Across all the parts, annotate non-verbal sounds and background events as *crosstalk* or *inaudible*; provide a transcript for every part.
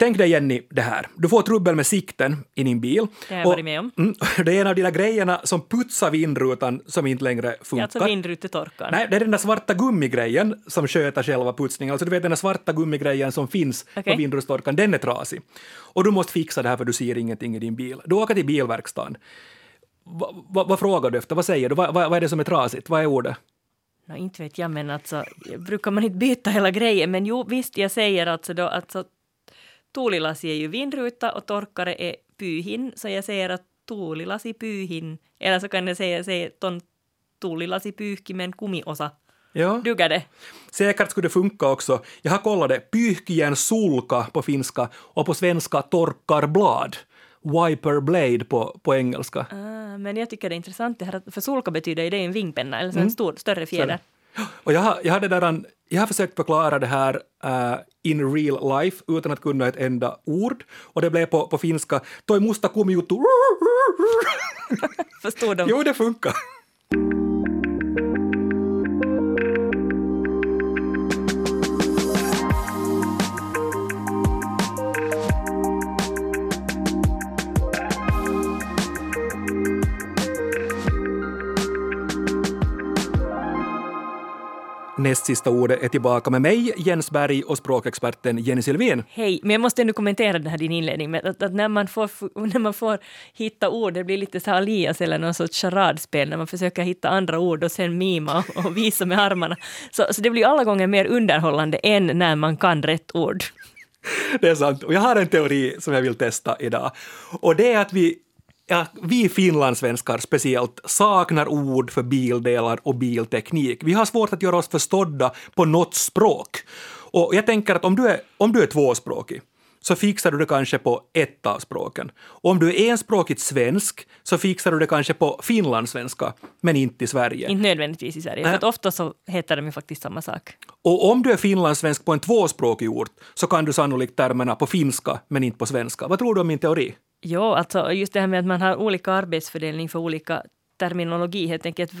Tänk dig Jenny det här. Du får trubbel med sikten i din bil. Det har jag varit med om. Mm, *laughs* det är en av där grejerna som putsar vindrutan som inte längre funkar. alltså vindrutetorkaren. Nej, det är den där svarta gummigrejen som sköter själva putsningen. Alltså du vet den där svarta gummigrejen som finns Okej. på vindrutetorkaren, den är trasig. Och du måste fixa det här för du ser ingenting i din bil. Du åker till bilverkstaden. Va, va, vad frågar du efter? Vad säger du? Va, va, vad är det som är trasigt? Vad är ordet? Nå, inte vet jag, men alltså, brukar man inte byta hela grejen? Men jo, visst, jag säger alltså då alltså tuulilasi är ju vindruta och torkare är pyyhin, så jag säger att tuulilasi pyyhin. Eller så kan jag säga, säga ton tuulilasi pyyhkimen kumiosa. Ja. Duger det? Säkert skulle det funka också. Jag har kollat det. Pyyhkien sulka på finska och på svenska torkarblad. Wiper blade på, på engelska. Ah, men jag tycker det är intressant det här, för solka betyder ju det en vingpenna, eller så en stor, större fjäder. Och jag har, jag, hade där jag har försökt förklara det här eh, in real life utan att kunna ett enda ord. Och det blev på, på finska toi musta kumijuttu. Förstår de? Jo, det funkar. Näst sista ordet är tillbaka med mig, Jens Berg och språkexperten Jenny Sylvin. Hej, men jag måste ändå kommentera den här din inledning med att, att när, man får, *laughs* när man får hitta ord, det blir lite så här alias eller någon sorts charadspel när man försöker hitta andra ord och sen mima och, och visa med armarna. Så, så det blir alla gånger mer underhållande än när man kan rätt ord. Det är sant. Och jag har en teori som jag vill testa idag. Och det är att vi, ja, vi finlandssvenskar speciellt saknar ord för bildelar och bilteknik. Vi har svårt att göra oss förstådda på något språk. Och jag tänker att om du är, om du är tvåspråkig så fixar du det kanske på ett av språken. Och om du är enspråkigt svensk så fixar du det kanske på finlandssvenska, men inte i Sverige. Inte nödvändigtvis i Sverige, för att ofta så heter de ju faktiskt samma sak. Och om du är finlandssvensk på en tvåspråkig ort så kan du sannolikt termerna på finska men inte på svenska. Vad tror du om min teori? Jo, alltså just det här med att man har olika arbetsfördelning för olika terminologi, helt enkelt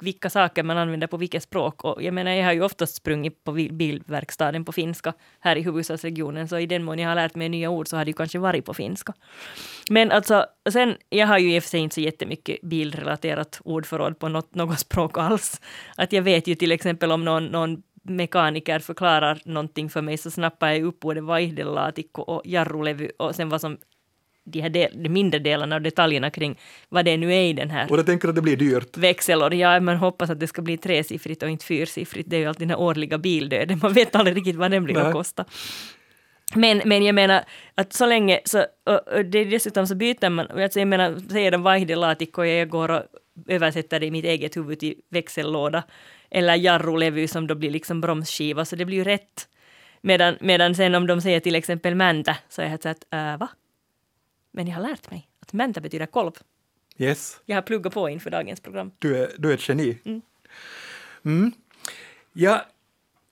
vilka saker man använder på vilket språk. Och jag menar, jag har ju oftast sprungit på bilverkstaden på finska här i huvudstadsregionen, så i den mån jag har lärt mig nya ord så har det ju kanske varit på finska. Men alltså, sen, jag har ju i och för sig inte så jättemycket bilrelaterat ordförråd på något, något språk alls. Att jag vet ju till exempel om någon, någon mekaniker förklarar någonting för mig så snappar jag upp ordet vaihdelaatikko och jarrulevy och sen vad som de här del, de mindre delarna och detaljerna kring vad det nu är i den här Och jag tänker att det blir dyrt. växeln. Ja, man hoppas att det ska bli tresiffrigt och inte fyrsiffrigt. Det är ju alltid den här årliga bildöden. Man vet aldrig riktigt vad den blir Nej. att kosta. Men, men jag menar att så länge, så, och, och det är dessutom så byter man, alltså jag menar, säger de vaihdelaatikko och jag går och översätter det i mitt eget huvud till växellåda, eller jarrulevy som då blir liksom bromsskiva, så det blir ju rätt. Medan, medan sen om de säger till exempel mäntä, så är jag så att, äh, va? Men jag har lärt mig att mäntä betyder kolv. Yes, Jag har pluggat på inför dagens program. du är, du är ett geni. Mm. Ja,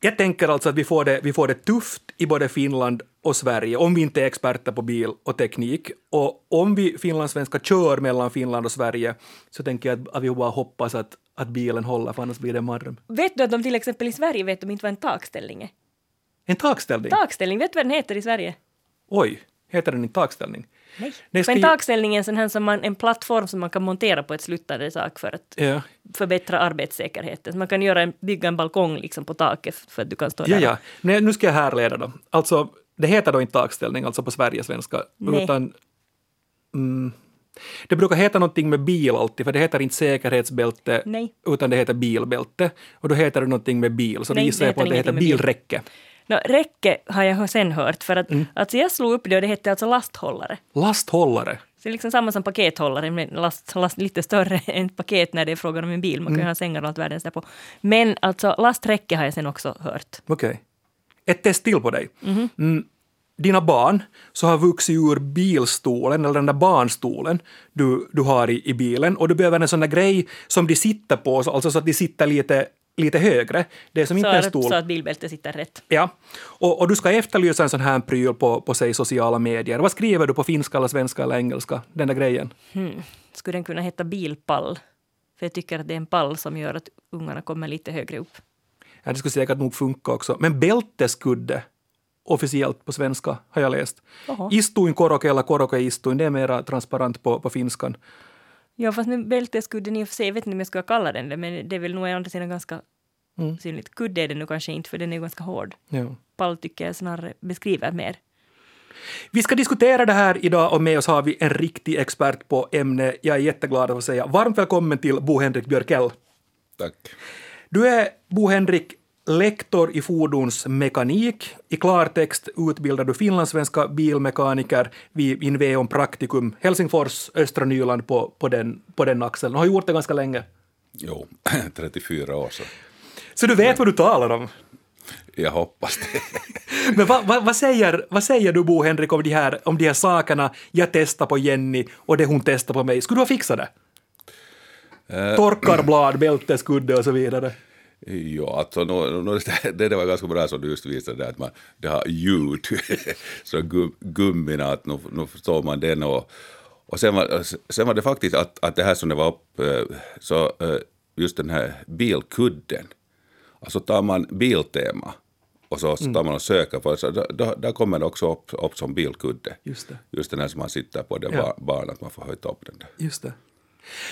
jag tänker alltså att vi får, det, vi får det tufft i både Finland och Sverige om vi inte är experter på bil och teknik. Och om vi finlandssvenskar kör mellan Finland och Sverige så tänker jag att, att vi bara hoppas att, att bilen håller, för annars blir det en mardröm. Vet du att de till exempel i Sverige vet de inte vad en takställning är? En takställning? Takställning, vet du vad den heter i Sverige? Oj, heter den inte takställning? Nej. Nej, Men takställning är en sån här som man, en plattform som man kan montera på ett sluttande sak för att Ja, förbättra arbetssäkerheten. Man kan göra en, bygga en balkong liksom på taket för att du kan stå ja, där. ja. Nej, nu ska jag härleda då. Alltså, det heter då inte takställning, alltså på Nej. utan mm, det brukar heta någonting med bil alltid, för det heter inte säkerhetsbälte, Nej. utan det heter bilbälte. Och då heter det någonting med bil, så Nej, då gissar jag på att det heter med bil. Nå, räcke har jag sen hört, för att Mm. alltså jag slog upp det och det hette alltså lasthållare. Lasthållare. Så det är liksom samma som pakethållare, men last, last, lite större *laughs* än paket när det är frågan om en bil. Man kan Mm. ju ha sängar och allt världens där på. Men alltså lasträcke har jag sen också hört. Okej. Ett test till på dig. Mhm. Mm, dina barn så har vuxit ur bilstolen, eller den där barnstolen du, du har i, i bilen, och du behöver en sån där grej som de sitter på, så- alltså så att de sitter lite, lite högre. Det är som inte en Så, stol. så att bilbältet sitter rätt. Ja, och, och du ska efterlysa en sån här pryl på, på sig sociala medier. Vad skriver du på finska eller svenska eller engelska? Den där grejen. Skulle den kunna heta bilpall? För jag tycker att det är en pall som gör att ungarna kommer lite högre upp. Ja, det skulle säkert nog funka också. Men bälteskudde, officiellt på svenska, har jag läst. Jaha. Istuin koroke eller koroke istuin, det är mera transparent på, på finskan. Ja, fast nu bälteskudden i och för sig, jag vet inte om jag ska kalla den det, men det är väl nog å andra sidan ganska Mm. synligt. Kudde är det nu kanske inte, för den är ganska hård. Ja. Pall tycker jag snarare beskriver mer. Vi ska diskutera det här idag och med oss har vi en riktig expert på ämnet. Jag är jätteglad att få säga varmt välkommen till Bo Henrik Björkell. Tack. Du är, Bo Henrik, lektor i fordonsmekanik. I klartext utbildar du finlandssvenska bilmekaniker vid Inveon Practicum Helsingfors, östra Nyland på, på, den, på den axeln. Och har gjort det ganska länge. Jo, *laughs* 34 år så. Så du vet vad du talar om. Jag hoppas det. *laughs* Men vad, vad, vad, säger, vad säger du, Bo Henrik, om de, här, om de här sakerna jag testar på Jenny och det hon testar på mig? Skulle du ha fixat det? Torkarblad, bälteskudde och så vidare. Ja, alltså, no, no, det, det var ganska bra som du just visade där, att man, det har ljud, *laughs* så gum, gummina, att nu, nu förstår man den och, och sen, var, sen var det faktiskt att, att det här som det var upp, eh, så eh, just den här bilkudden, alltså tar man biltema och så så tar man och söker på så då, där kommer det också upp, upp som bilkudde. Just det. Just den här som man sitter på, det Ja. ja. barn, att man får höjta upp den där. Just det.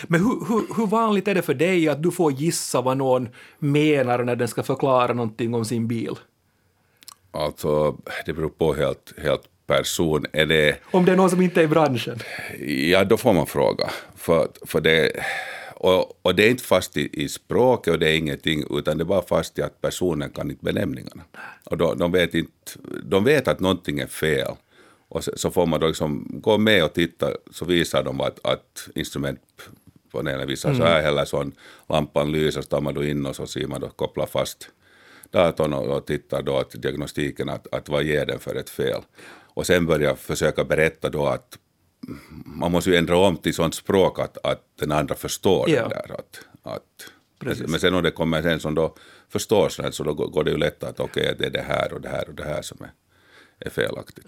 Men hur, hur, hur vanligt är det för dig att du får gissa vad någon menar när den ska förklara någonting om sin bil? Alltså, det beror på helt, helt person. Är det, Om det är någon som inte är i branschen? ja, då får man fråga. För, för det, och, och det är inte fast i, i språket och det är ingenting, utan det är bara fast i att personen kan inte benämningarna. Och då, de, vet inte, de vet att någonting är fel. Och så, så får man då liksom gå med och titta, så visar de att, att instrumentpanelen visar så här, eller sån lampan lyser, så tar man då in och så ser man då koppla fast datorn och, och tittar då att diagnostiken, att, att vad ger den för ett fel. Och sen börja försöka berätta då att man måste ju ändra om till sånt språk att, att den andra förstår Ja. det där. Att, att, Precis. men sen om det kommer en som då förstår sånt, så då går det ju lätt att okej, det är det här och det här och det här som är, är felaktigt.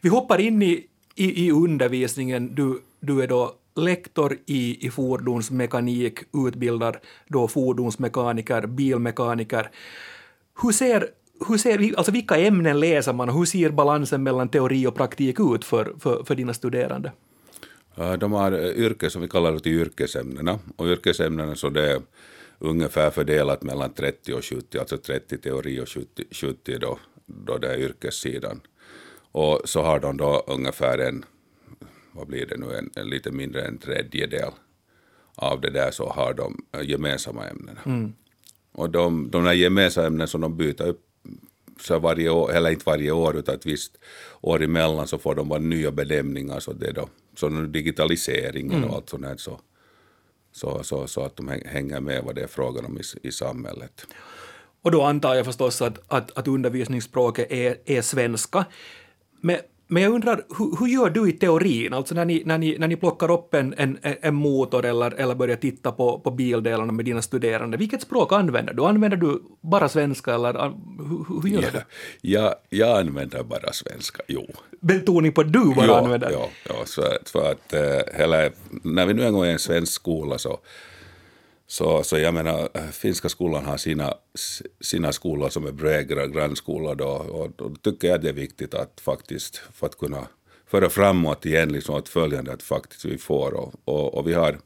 Vi hoppar in i, i, i undervisningen. Du, du är då lektor i, i fordonsmekanik, utbildar då fordonsmekaniker, bilmekaniker. Hur ser, hur ser, alltså vilka ämnen läser man och hur ser balansen mellan teori och praktik ut för, för, för dina studerande? Äh, de har äh, yrke som vi kallar det till yrkesämnena. Och yrkesämnena så det är ungefär fördelat mellan 30 och 70, alltså 30 teori och 70, 70 då, då det är yrkessidan. Och så har de då ungefär en, vad blir det nu, en, en lite mindre än tredjedel av det där så har de eh, gemensamma ämnena. Och de, de där gemensamma ämnena som de byter upp så varje år, eller inte varje år, utan ett visst år emellan så får de bara nya benämningar. Så det är då, så digitaliseringen och allt sånt här, så, så, så, så att de häng- hänger med vad det är frågan om i, i samhället. Och då antar jag förstås att, att, att undervisningsspråket är, är svenska. Men, men jag undrar, hur, hur gör du i teorin? Alltså när ni, när ni, när ni plockar upp en, en, en motor eller, eller börjar titta på, på bildelarna med dina studerande, vilket språk använder du? Använder du bara svenska eller hur, hur gör du? Ja, jag, jag använder bara svenska, jo. Betoning på du bara ja, använder? Ja, ja så, för att eh, hela, när vi nu en gång är en svensk skola så, så, så jag menar, eh, finska skolan har sina, sina skolor som är brägra grannskolor då, och då tycker jag det är viktigt att faktiskt, för att kunna föra framåt igen, liksom att följande att faktiskt vi får och, och, och vi har,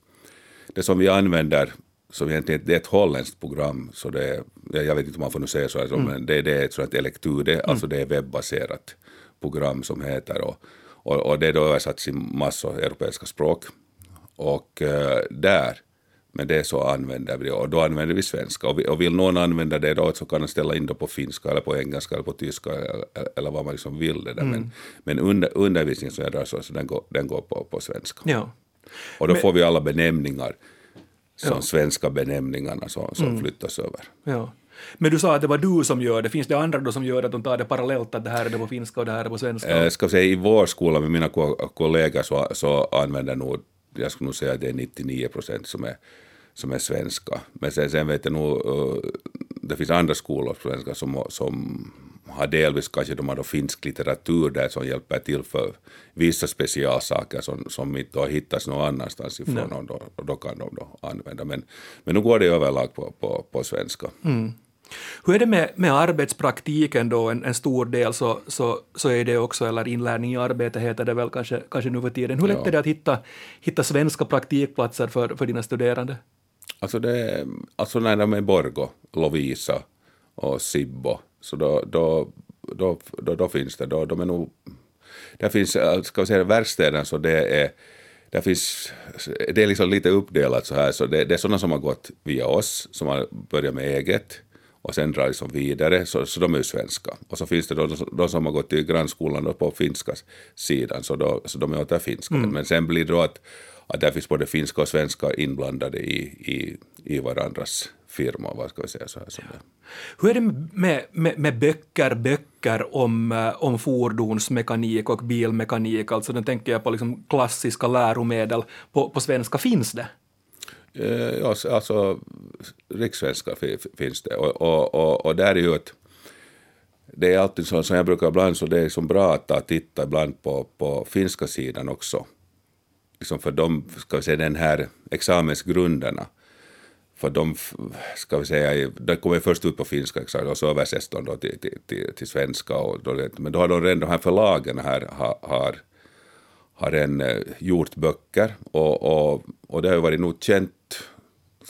det som vi använder som egentligen det är ett holländskt program, så det är, jag vet inte om man får nu säga så, alltså, men det, det är ett sådant elektude, alltså det är webbaserat program som heter och, och, och det är då översatt i massor europeiska språk. Och eh, där, med det så använder vi det och då använder vi svenska. Och, vi, och vill någon använda det då så kan man ställa in det på finska eller på engelska eller på tyska eller, eller vad man liksom vill. Det där. Men, men under, undervisningen som jag drar så, så den går, den går på, på svenska. Ja. Och då Men- får vi alla benämningar, som Ja. svenska benämningarna som, som flyttas över. Ja. Men du sa att det var du som gör det. Finns det andra då som gör att de tar det parallellt, att det här är det på finska och det här är på svenska? Eh, ska säga, I vår skola med mina ko- kollegor så, så använder nog, jag skulle nog säga att det är 99 procent som är, som är svenska. Men sen, sen vet jag nog, eh, det finns andra skolor på svenska som, som har delvis kanske de har då finsk litteratur där som hjälper till för vissa specialsaker som, som inte har hittats någon annanstans ifrån och, då, och då kan de då använda. Men, men nu går det överlag på, på, på svenska. Mm. Hur är det med, med arbetspraktiken då? En, en stor del så, så, så är det också, eller inlärning i arbete heter det väl kanske, kanske nu för tiden. Hur lätt Ja. är det att hitta, hitta svenska praktikplatser för, för dina studerande? Alltså, det, alltså när de är Borgo, Lovisa och Sibbo, så då, då, då, då, då finns det, då, de är nog, där finns, äh, ska vi säga verkstäderna så det är, där finns, det är liksom lite uppdelat så här, så det, det är sådana som har gått via oss, som har börjat med eget och sen drar liksom vidare, så, så de är ju svenska. Och så finns det då de, de som har gått i grannskolan på finska sidan, så, då, så de är åter finska. Men sen blir det då att, att där finns både finska och svenska inblandade i, i, i varandras firmor, vad ska vi säga så här. Så det. Hur är det med, med, med böcker, böcker om, eh, om fordonsmekanik och bilmekanik? Alltså den tänker jag på liksom klassiska läromedel. På, på svenska finns det? Eh, ja, alltså rikssvenska finns det. Och, och, och, och där är ju ett... Det är alltid så som jag brukar ibland, så det är som bra att ta- titta ibland på, på finska sidan också. Liksom för de, ska vi säga, den här examensgrunderna. För de, ska vi säga, de kommer först ut på finska examen och så översätts de då till, till, till, till svenska. Och då, men då har de redan, de här förlagen här har, har har en, eh, gjort böcker och, och, och det har ju varit nog känt,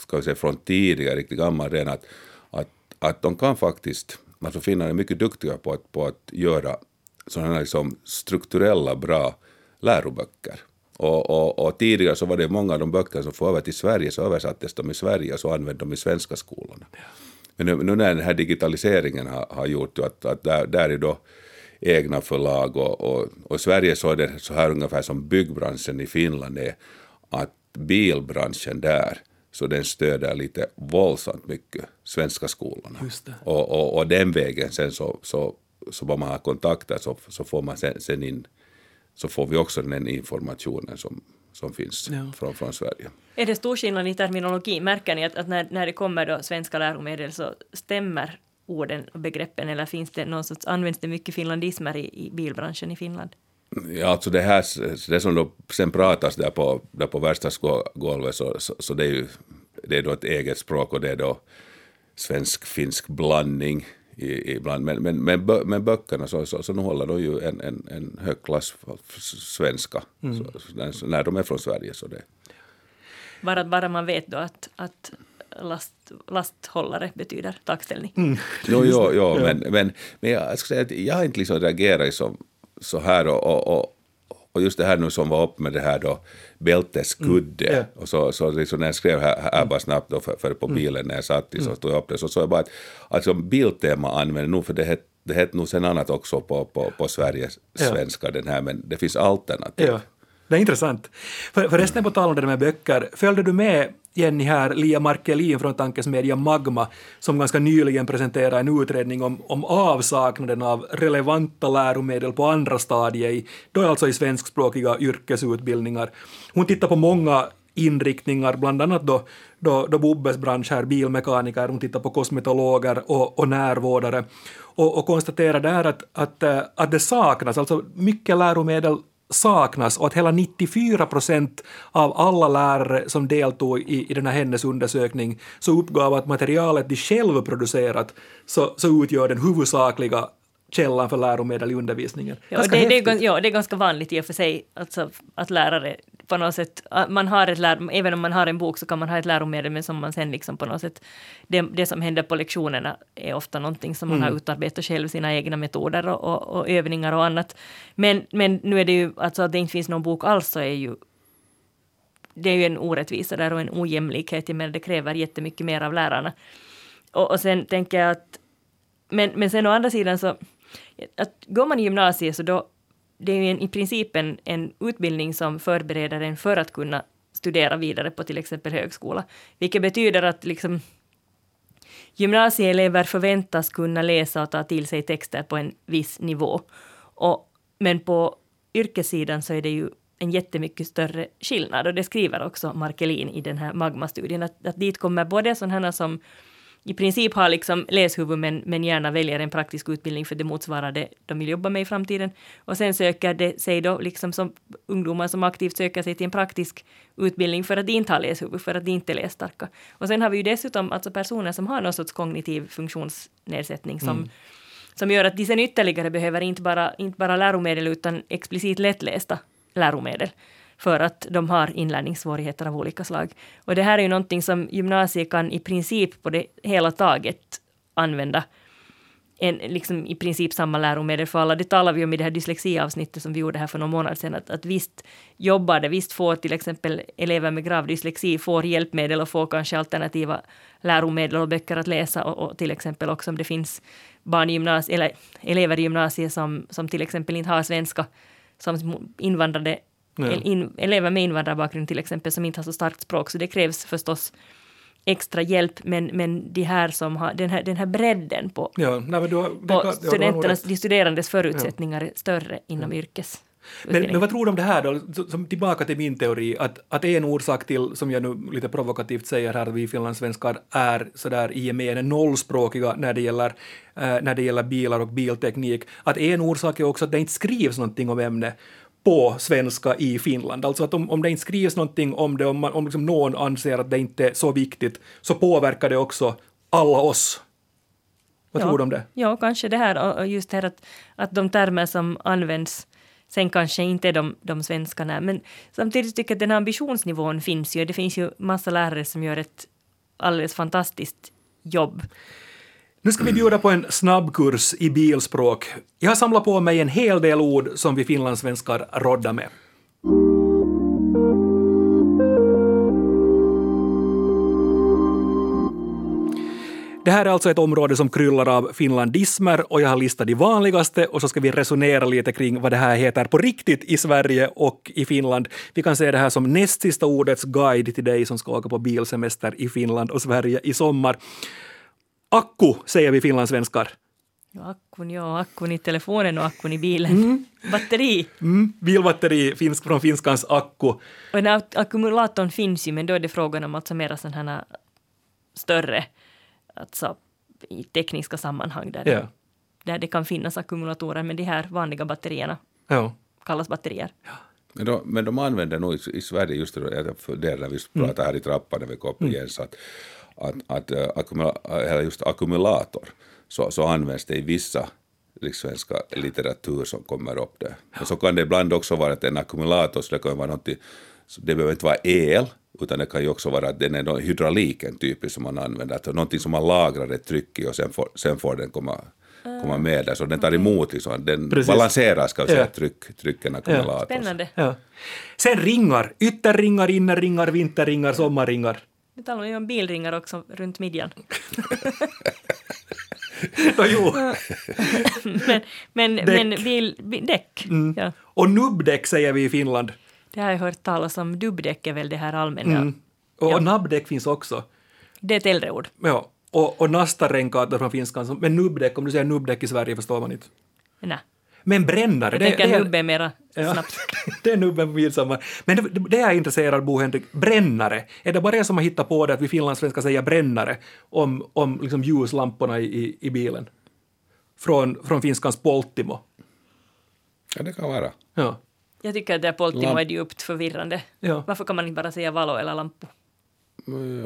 ska vi säga från tidigare, riktigt gammal redan, att, att, att de kan faktiskt, alltså finnarna är mycket duktiga på att, på att göra sådana här liksom strukturella bra läroböcker. Och, och, och tidigare så var det många av de böcker som får över till Sverige, så översattes de i Sverige och så använde de i svenska skolorna. Men nu, nu när den här digitaliseringen har, har gjort att, att där, där är då egna förlag och, och, och Sverige så är det så här ungefär som byggbranschen i Finland är att bilbranschen där så den stöder lite våldsamt mycket svenska skolorna. Just det. Och, och, och den vägen sen så, så, så om man har kontakter så, så får man sen, sen in så får vi också den informationen som, som finns Ja. från, från Sverige. Är det stor skillnad i terminologi? Märker ni att, att när, när det kommer då svenska läromedel så stämmer orden och begreppen eller finns det någon sorts, används det mycket finlandismer i, i bilbranschen i Finland? Ja, alltså det här, det som då sen pratas där på, där på verkstadsgolvet så, så, så det är ju det är då ett eget språk och det är då svensk-finsk blandning i, ibland. Men, men, men, bö, men böckerna så, så, så nu håller de ju en, en, en hög klass svenska så, så, när- när de är från Sverige. Så det, Bara, bara man vet då att, att last, lasthållare betyder takställning. Jo, jo, jo men, men, men jag, jag ska säga att jag har inte liksom reagerat så, så här och, och, och, och just det här nu som var upp med det här då bälteskudde Mm, och så, så liksom när jag skrev här, här bara snabbt då för, för på bilen när jag satt i så tog jag upp det så såg jag bara att alltså Biltema använder nog för det hette det hette nog sen annat också på, på, på Sveriges Ja. svenska den här men det finns alternativ. Ja, det är intressant. För, förresten på tal om det där med böcker, följde du med Jenny här, Lia Markelin från tankesmedjan Magma, som ganska nyligen presenterade en utredning om, om avsaknaden av relevanta läromedel på andra stadier, i, då alltså i svenskspråkiga yrkesutbildningar. Hon tittar på många inriktningar, bland annat då, då, då Bobbes bransch här, bilmekaniker, hon tittar på kosmetologer och, och närvårdare och, och konstaterar där att, att, eh, att det saknas, alltså mycket läromedel saknas och att hela 94 procent av alla lärare som deltog i, i den här hennes undersökning så uppgav att materialet de själv producerat så, så utgör den huvudsakliga källan för läromedel i undervisningen. Ja, det, det, är, ja, det är ganska vanligt i och för sig alltså, att lärare på något sätt, att man har ett lär, även om man har en bok så kan man ha ett läromedel men som man sen liksom på något sätt, det, det som händer på lektionerna är ofta någonting som man Mm. har utarbetat själv, sina egna metoder och, och, och övningar och annat. Men, men nu är det ju, alltså att det inte finns någon bok alls så är ju det är ju en orättvisa där och en ojämlikhet, jag menar det kräver jättemycket mer av lärarna. Och, och sen tänker jag att, men, men sen å andra sidan så, att går man i gymnasiet så då, det är ju en, i princip en, en utbildning som förbereder en för att kunna studera vidare på till exempel högskola. Vilket betyder att liksom gymnasieelever förväntas kunna läsa och ta till sig texter på en viss nivå. Och, men på yrkessidan så är det ju en jättemycket större skillnad och det skriver också Markelin i den här Magma-studien att, att dit kommer både sådana som i princip har liksom läshuvud men, men gärna väljer en praktisk utbildning för det motsvarar det de vill jobba med i framtiden. Och sen söker det sig då liksom som ungdomar som aktivt söker sig till en praktisk utbildning för att de inte har läshuvud, för att de inte är lässtarka. Och sen har vi ju dessutom alltså personer som har någon sorts kognitiv funktionsnedsättning som mm som gör att de sen ytterligare behöver inte bara, inte bara läromedel utan explicit lättlästa läromedel för att de har inlärningssvårigheter av olika slag. Och det här är ju någonting som gymnasiet kan i princip på det hela taget använda en, liksom i princip samma läromedel för alla. Det talar vi om i det här dyslexiavsnittet som vi gjorde här för någon månad sedan, att, att visst jobbar det, visst får till exempel elever med grav dyslexi får hjälpmedel och får kanske alternativa läromedel och böcker att läsa och, och till exempel också om det finns barn i gymnasiet, eller elever i gymnasiet som, som till exempel inte har svenska som invandrade ja. in, elever med invandrarbakgrund till exempel som inte har så starkt språk, så det krävs förstås extra hjälp, men, men de här som har, den, här, den här bredden på, ja, nej, du har, på kan, studenternas, de studerandes förutsättningar är större inom yrkes. Men, men vad tror du om det här då, som, tillbaka till min teori, att, att en orsak till, som jag nu lite provokativt säger här, att vi finlandssvenskar är sådär i gemen nollspråkiga när det, gäller, eh, när det gäller bilar och bilteknik, att en orsak är också att det inte skrivs någonting om ämnet på svenska i Finland. Alltså att om, om det inte skrivs någonting om det, om, man, om liksom någon anser att det inte är så viktigt, så påverkar det också alla oss. Vad ja, tror du om det? Ja, kanske det här och just det här att, att de termer som används sen kanske inte de, de svenskarna. Men samtidigt tycker jag att den här ambitionsnivån finns ju. Det finns ju massa lärare som gör ett alldeles fantastiskt jobb. Nu ska vi bjuda på en snabbkurs i bilspråk. Jag har samlat på mig en hel del ord som vi finlandssvenskar roddar med. Det här är alltså ett område som kryllar av finlandismer och jag har listat de vanligaste och så ska vi resonera lite kring vad det här heter på riktigt i Sverige och i Finland. Vi kan se det här som näst sista ordets guide till dig som ska åka på bilsemester i Finland och Sverige i sommar. Akku säger vi finlandssvenskar. Ja, akkun, ja, akkun i telefonen och akkun i bilen. Mm. Batteri. Mm, bilbatteri finsk, från finskans akku. Och den ackumulatorn finns ju, men då är det frågan om alltså mera sådana här större alltså, i tekniska sammanhang där, ja. där det kan finnas ackumulatorer, men de här vanliga batterierna ja. kallas batterier. Ja. Men, då, men de använder nog i, i Sverige, just det, där när vi mm. pratar här i trappan när vi går upp mm. igen, så att, att, att äh, akkumula, eller just ackumulator så, så används det i vissa svenska litteratur som kommer upp där. Men så kan det ibland också vara att en ackumulator, så det kan vara någonting, det behöver inte vara el, utan det kan ju också vara att den är hydrauliken typiskt som man använder, att någonting som man lagrar ett tryck i och sen får, sen får den komma komma med där, så den tar emot, liksom, den Precis. balanserar ska vi säga, ja. tryck, trycken ackumulator. Ja. Spännande. Ja. Sen ringar, ytterringar, innerringar, vinterringar, sommarringar. Det talar ju om bilringar också runt midjan. *laughs* no, jo. men men, men bil, bil, däck. Mm. Ja. Och nubbdäck säger vi i Finland. Det har jag hört talas om. Dubbdäck är väl det här allmänna. Mm. Och, ja. nabbdäck finns också. Det är ett äldre ord. Ja. Och, och nastarenkator från finskan. Men nubbdäck, om du säger nubbdäck i Sverige förstår man inte. Nej. Men brännare... Jag tänker nubbe är mera ja, snabbt. *laughs* det är nubben på midsommar. Men det, det är jag intresserad Bo Henrik, brännare. Är det bara jag som har hittat på det att vi finlandssvenskar säger brännare om, om liksom ljuslamporna i, i bilen? Från, från finskans polttimo. Ja, det kan vara. Ja. Jag tycker att det polttimo är djupt förvirrande. Ja. Varför kan man inte bara säga valo eller lampu?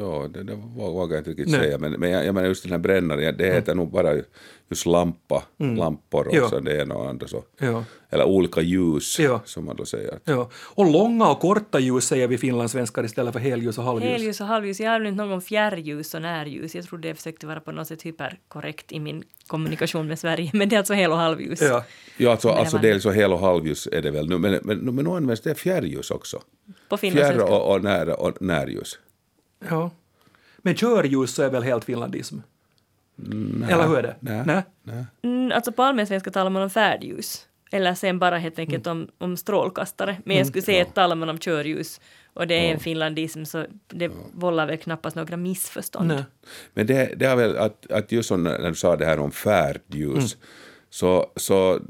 Ja, det, det vågar jag inte riktigt Nej. säga, men, men jag, jag menar just den här brännaren, det heter mm. nog bara just lampa, mm. lampor och ja. så det ena och andra så. Ja. Eller olika ljus, ja. som man då säger. Ja. Och långa och korta ljus säger vi finlandssvenskar istället för helljus och halvljus. Helljus och halvljus, jag har inte någon fjärrljus och närljus, jag trodde jag försökte vara på något sätt hyperkorrekt i min kommunikation med Sverige, men det är alltså hel och halvljus. Ja, ja alltså, alltså det är så hel och halvljus är det väl nu, men, men, men nu används det fjärrljus också. På Fjärr och, och, när, och närljus. Ja. Men körljus så är väl helt finlandism? Nej. Eller hur är det? Nej. Nej. Nej. Mm, alltså på allmänsvenska talar man om färdljus. Eller sen bara helt enkelt mm. om, om strålkastare. Men jag mm. skulle säga att talar man om körljus och det är ja. en finlandism så det ja. vållar väl knappast några missförstånd. Nej. Men det, det har väl att, att just som när du sa det här om färdljus mm. så, så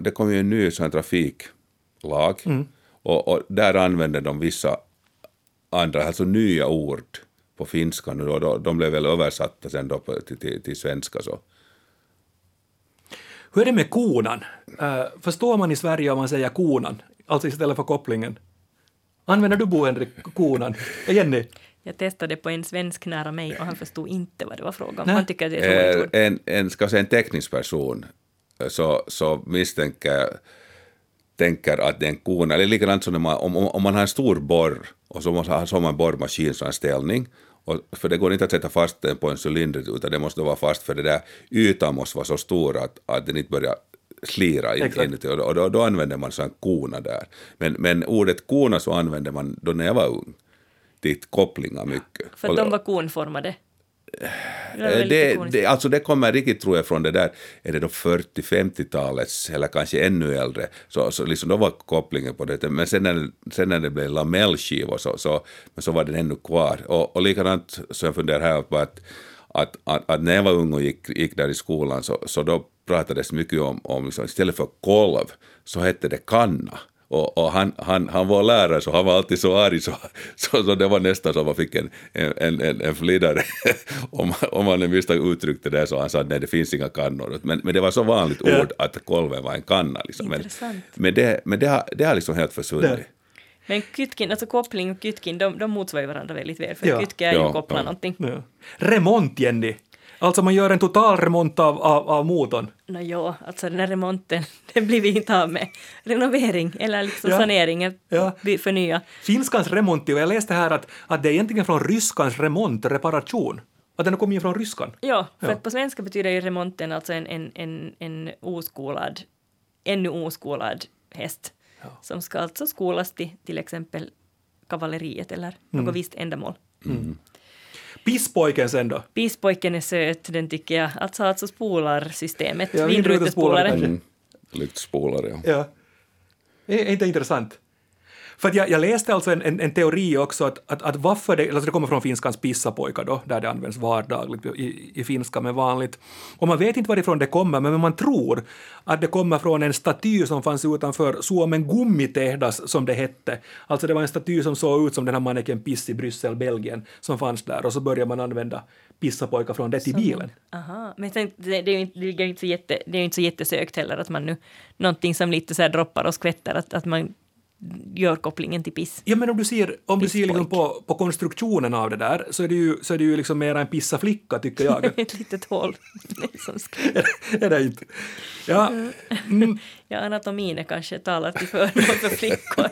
det kom ju en ny sån trafiklag mm. och, och där använder de vissa andra, alltså nya ord på finska nu och då, de blev väl översatta sen då på, till, till, till svenska så. Hur är det med konan? Uh, förstår man i Sverige om man säger konan, alltså istället för kopplingen? Använder du Bo Henrik konan? Ja, Jenny? Jag testade på en svensk nära mig och han förstod inte vad det var frågan om. Nej. Han tycker att det är ett roligt ord. Eh, en, en, ska säga en teknisk person så, så misstänker tänker att det är en kona, eller likadant som man, om, om man har en stor borr och så, måste, man en borrmaskin som en ställning och, för det går inte att sätta fast den på en cylinder utan det måste vara fast för det där ytan måste vara så stor att, att den inte börjar slira inuti och, då, då, använder man så en kona där. Men, men ordet kona så använde man då när jag var ung till kopplingar mycket. För att de var konformade. Det Eh, det, alltså det kommer riktigt tror jag från det där, är det då 40-50-talets eller kanske ännu äldre, så, så liksom då var kopplingen på det. Men sen när, sen när det blev lamellskivor så, så, men så var den ännu kvar. Och, och likadant så jag funderar här på att, att, att, att när jag var ung och gick, gick där i skolan så, så då pratades mycket om, om liksom, istället för kolv så hette det kanna. Och, och han, han, han var lärare så han var alltid så arg så, så, så det var nästan som man fick en, en, en, en flidare *laughs* om, om man visst uttryckte det så han sa att nej det finns inga kannor. Men, men det var så vanligt Ja. ord att kolven var en kanna. Liksom. Men, men, det, men det, har, det har liksom helt försvunnit. Där. Men kytkin, alltså koppling och kytkin, de, de motsvarar varandra väldigt väl. För Ja. kytke är ju Ja, koppla ja. någonting. Ja. Remont, Jenny. Alltså man gör en total remont av, av, av motorn. Nå jo, alltså den här remonten, *laughs* den blir vi inte av med. Renovering eller liksom Ja. sanering, Ja. förnya. Finskans remont, och jag läste här att, att det är egentligen från ryskans remont, reparation. Att den har kommit in från ryskan. Ja, för Ja. att på svenska betyder ju remonten alltså en, en, en, en oskolad, ännu oskolad häst. Som ska alltså skolas till till exempel kavalleriet eller Mm. något visst ändamål. Pisspojken sen då? Bispojken är söt, den tycker jag. Alltså, alltså spolarsystemet, Ja, vindrutespolare. Mm. Lyktspolare, ja. Ja. Är inte intressant? För jag, jag läste alltså en, en, en teori också att, att, att varför det, alltså det kommer från finskans pissapojkar då, där det används vardagligt i, i finska men vanligt. Och man vet inte varifrån det kommer, men man tror att det kommer från en staty som fanns utanför Suomen gummitehdas som det hette. Alltså det var en staty som såg ut som den här manneken Piss i Bryssel, Belgien, som fanns där och så började man använda pissapojkar från det till bilen. Aha, men sen, det, det, är ju inte, det, så jätte, det är ju inte så jättesökt heller att man nu, någonting som lite så här droppar och skvätter, att, att man gör kopplingen till piss. Ja, men om du ser, om du ser liksom på, på konstruktionen av det där så är det ju, så är det ju liksom mer en pissaflicka, tycker jag. *laughs* Ett litet hål. *laughs* ska, är det inte? Ja, mm, *laughs* ja, anatomin är kanske talar till förmån för flickor.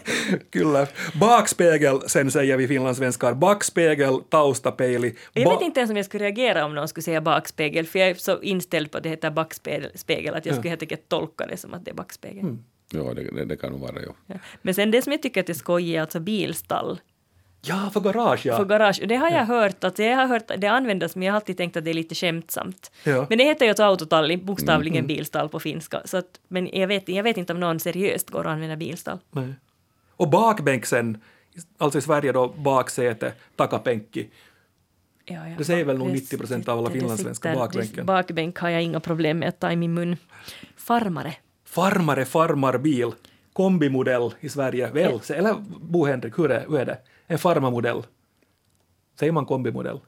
kyllä. Bakspegel, sen säger vi finlandssvenskar. Backspegel, taustapeili. Jag Ba- vet inte ens om jag skulle reagera om någon skulle säga bakspegel, för jag är så inställd på att det heter backspegel att jag skulle helt enkelt tolka det som att det är backspegel. Mm. Ja, det, det, det kan nog vara, ja. Ja. Men sen det som jag tycker att är skojigt är alltså bilstall. Ja, för garage, ja. för garage. Det har jag hört, att jag har hört att det användas, men jag har alltid tänkt att det är lite skämtsamt. Ja. Men det heter ju alltså autotalli, bokstavligen bilstall på finska. Så att, men jag vet, jag vet inte om någon seriöst går och använder bilstall. Nej. Och bakbänk sen, alltså i Sverige då baksäte, takapenkki. Ja, ja. Det säger väl nog Det- 90 procent av alla finlandssvenskar, sitter- bakbänken. Bakbänk har jag inga problem med att ta i min mun. Farmare. Farmare, farmarbil. Kombimodell i Sverige, väl? Eller Bo Henrik, hur är, hur är det? En farmarmodell. Säger man kombimodell?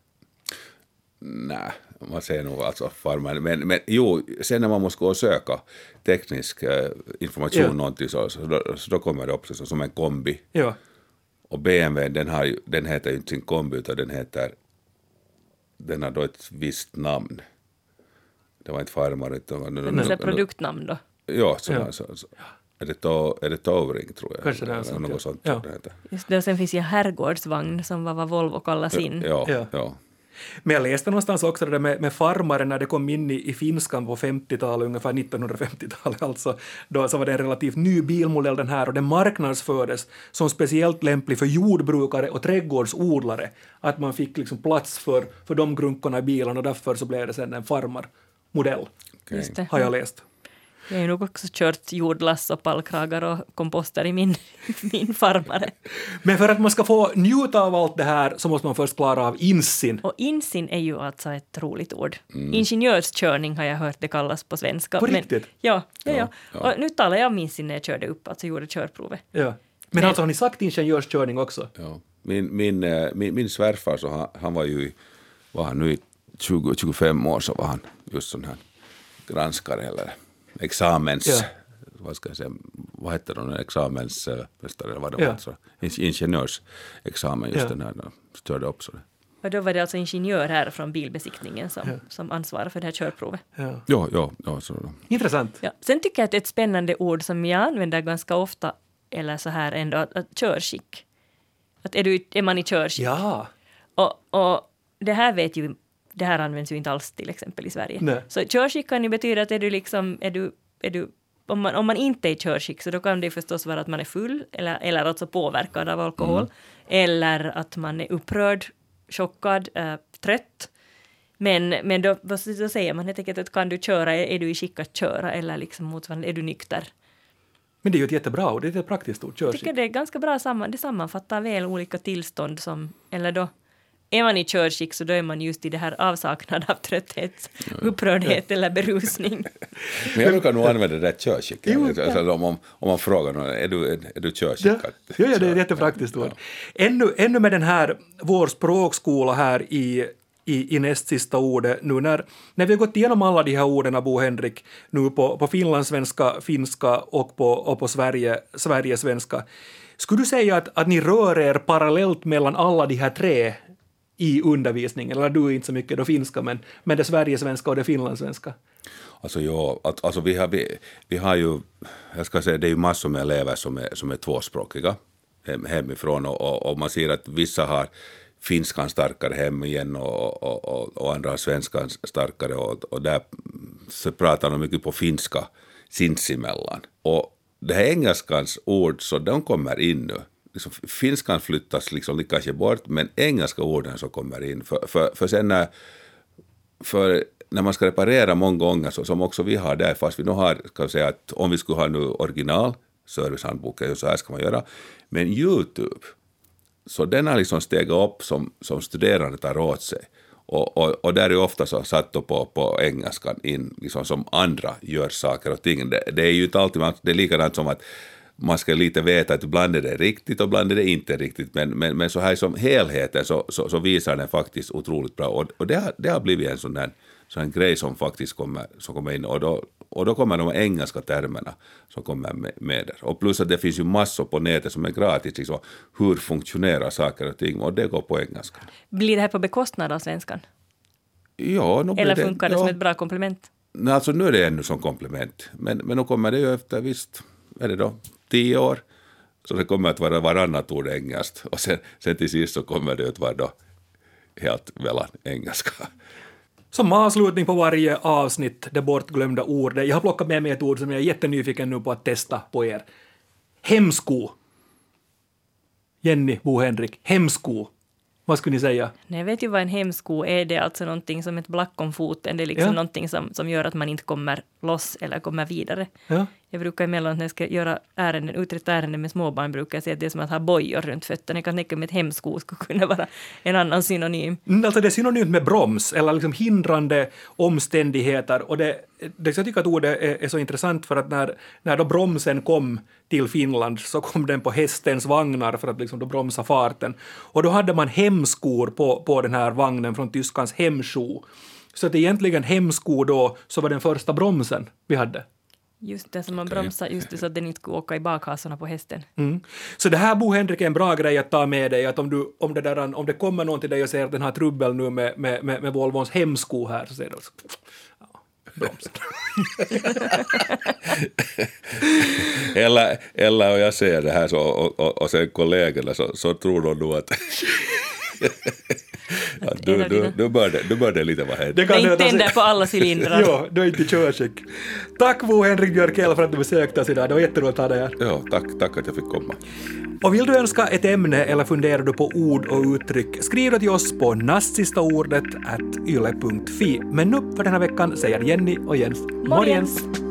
Nej, man säger nog alltså farmaren. Men, men jo, sen när man måste gå och söka teknisk eh, information Ja. någonting så, så, då, så då kommer det upp så, som en kombi. Ja. Och BMW den, har den heter ju inte sin kombi utan den heter den har då ett visst namn. Det var inte farmare utan... Det är ett produktnamn då. Ja, så, Ja. Så, så, är det, to, är det Towring tror jag? Kanske det är sånt, något sånt. Ja. Just det, och sen finns ju herrgårdsvagn som var vad Volvo kallar sin. Ja, Ja. ja. Men jag läste någonstans också det där med, med farmare när det kom in i, i finskan på 50-talet, ungefär 1950-talet alltså. Då så var det en relativt ny bilmodell den här och den marknadsfördes som speciellt lämplig för jordbrukare och trädgårdsodlare. Att man fick liksom plats för, för de grunkorna i bilen och därför så blev det sen en farmarmodell, det. har jag läst. Jag har ju nog också kört jordlass och pallkragar och komposter i min, *laughs* min farmare. Men för att man ska få njuta av allt det här så måste man först klara av insin. Och insin är ju alltså ett roligt ord. Ingenjörskörning har jag hört det kallas på svenska. På Men- riktigt? Ja, ja, ja. Ja. Och nu talar jag om insin när jag körde upp, alltså gjorde körprovet. Ja. Men alltså har ni sagt ingenjörskörning också? Ja. Min, min, eh, min, min svärfar, så han, han var ju, var han nu i 20, 25 år så var han just sån här granskare eller examens... Ja. Vad ska jag säga, vad heter det, examensmästare eller vad det Ja. var, alltså, ingenjörsexamen just Ja. den här, störde upp så. Och då var det alltså ingenjör här från bilbesiktningen som, som ansvarar för det här körprovet. Ja. Ja, ja, ja, så. Intressant. Ja. Sen tycker jag att ett spännande ord som jag använder ganska ofta, eller så här ändå, att, att körskick. Att är, du, är man i körskick? Ja. Och, och det här vet ju, det här används ju inte alls till exempel i Sverige. Nej. Så körskick kan ju betyda att är du liksom, är du, är du om man, om man inte är i körskick så då kan det förstås vara att man är full eller, eller alltså påverkad av alkohol. Eller att man är upprörd, chockad, äh, trött. Men, men då, då säger man helt enkelt att kan du köra, är, är du i skick att köra eller liksom motsvarande, är du nykter? Men det är ju ett jättebra ord, det är ett praktiskt ord, Jag körskick. tycker det är ganska bra, samman, det sammanfattar väl olika tillstånd som, eller då är man i körskick så då är man just i det här avsaknad av trötthet, upprördhet eller berusning. *laughs* Men jag brukar nog använda det där körskick. Jo, alltså, om, om, om man frågar någon, är du, är, är du Ja, körskickad? ja, ja, det är ett jättepraktiskt ord. Ännu, ännu med den här, vår språkskola här i, i, i näst sista ordet, nu när, när vi har gått igenom alla de här orden, Bo Henrik, nu på, på finlandssvenska, finska och på, och på Sverige, Sverigesvenska, skulle du säga att, att ni rör er parallellt mellan alla de här tre i undervisningen, eller du är inte så mycket då finska, men, men det Sverigesvenska och det finlandssvenska? Alltså, ja, att, alltså vi, har, vi, vi har ju, jag ska säga, det är ju massor med elever som är, som är tvåspråkiga hem, hemifrån och, och, och man ser att vissa har finskan starkare hem igen och, och, och, och andra har svenskan starkare och, och där så pratar de mycket på finska sinsemellan. Och det här engelskans ord, så de kommer in nu. Liksom, finskan flyttas liksom kanske bort, men engelska orden så kommer in. För, för, för sen när för när man ska reparera många gånger, så, som också vi har där, fast vi nu har, ska vi säga att om vi skulle ha nu original, servicehandboken, så här ska man göra, men YouTube, så den har liksom stegat upp som, som studerande tar åt sig. Och, och, och där är ofta så satt då på, på engelskan in, liksom som andra gör saker och ting. Det, det är ju inte alltid, det är likadant som att man ska lite veta att ibland är det riktigt och ibland är det inte riktigt, men, men, men så här som helheten så, så, så visar den faktiskt otroligt bra. Och, och det, har, det har blivit en sån där sån här grej som faktiskt kommer, som kommer in, och då, och då kommer de engelska termerna som kommer med, med där. Och plus att det finns ju massor på nätet som är gratis, liksom, hur funktionerar saker och ting, och det går på engelska. Blir det här på bekostnad av svenskan? Ja, Eller funkar det ja. som ett bra komplement? Nej, alltså nu är det ännu som komplement. Men, men nu kommer det ju efter, visst, är det då, tio år. Så det kommer att vara varannat ord engelskt. Och sen, sen till sist så kommer det att vara då helt mellan engelska. Som avslutning på varje avsnitt, det bortglömda ordet. Jag har plockat med mig ett ord som jag är jättenyfiken nu på att testa på er. Hemsko. Jenny, Bo Henrik, hemsko. Vad skulle ni säga? Nej, jag vet ju vad en hemsko är. Det är alltså någonting som ett black om foten. Det är liksom Ja. någonting som, som gör att man inte kommer loss eller kommer vidare. Ja. Jag brukar emellanåt när jag ska göra ärenden, uträtta ärenden med småbarn brukar jag säga att det är som att ha bojor runt fötterna. Jag kan tänka mig att hemsko skulle kunna vara en annan synonym. Mm, Alltså det är synonymt med broms, eller liksom hindrande omständigheter. Och det, det, jag tycker att ordet är, är så intressant för att när, när då bromsen kom till Finland så kom den på hästens vagnar för att liksom då bromsa farten. Och då hade man hemskor på, på den här vagnen från tyskans hemsko. Så att egentligen hemsko då så var den första bromsen vi hade. Just det, som man bromsar just det så att den inte skulle åka i bakhasorna på hästen. Mm. Så det här, Bo Henrik, är en bra grej att ta med dig, att om, du, om, det där, om det kommer någon till dig och säger att den har trubbel nu med, med, med, med Volvons hemsko här, så säger du så, ja, bromsen. *laughs* Eller, eller om jag säger det här så, och, och, och sen kollegorna så, så tror de nog att, *laughs* att du, du, du, bör det, du bör det lite vara hänt. Det kan inte tänder på alla cylindrar. *laughs* Ja, du är inte i körskick. Tack Bo Henrik Björkell för att du besökte oss idag. Det var jätteroligt att ha dig här. Ja, tack, tack att jag fick komma. Och vill du önska ett ämne eller funderar du på ord och uttryck, skriv då till oss på nastsistaordet at yle.fi. Men nu för den här veckan säger Jenny och Jens Morgens.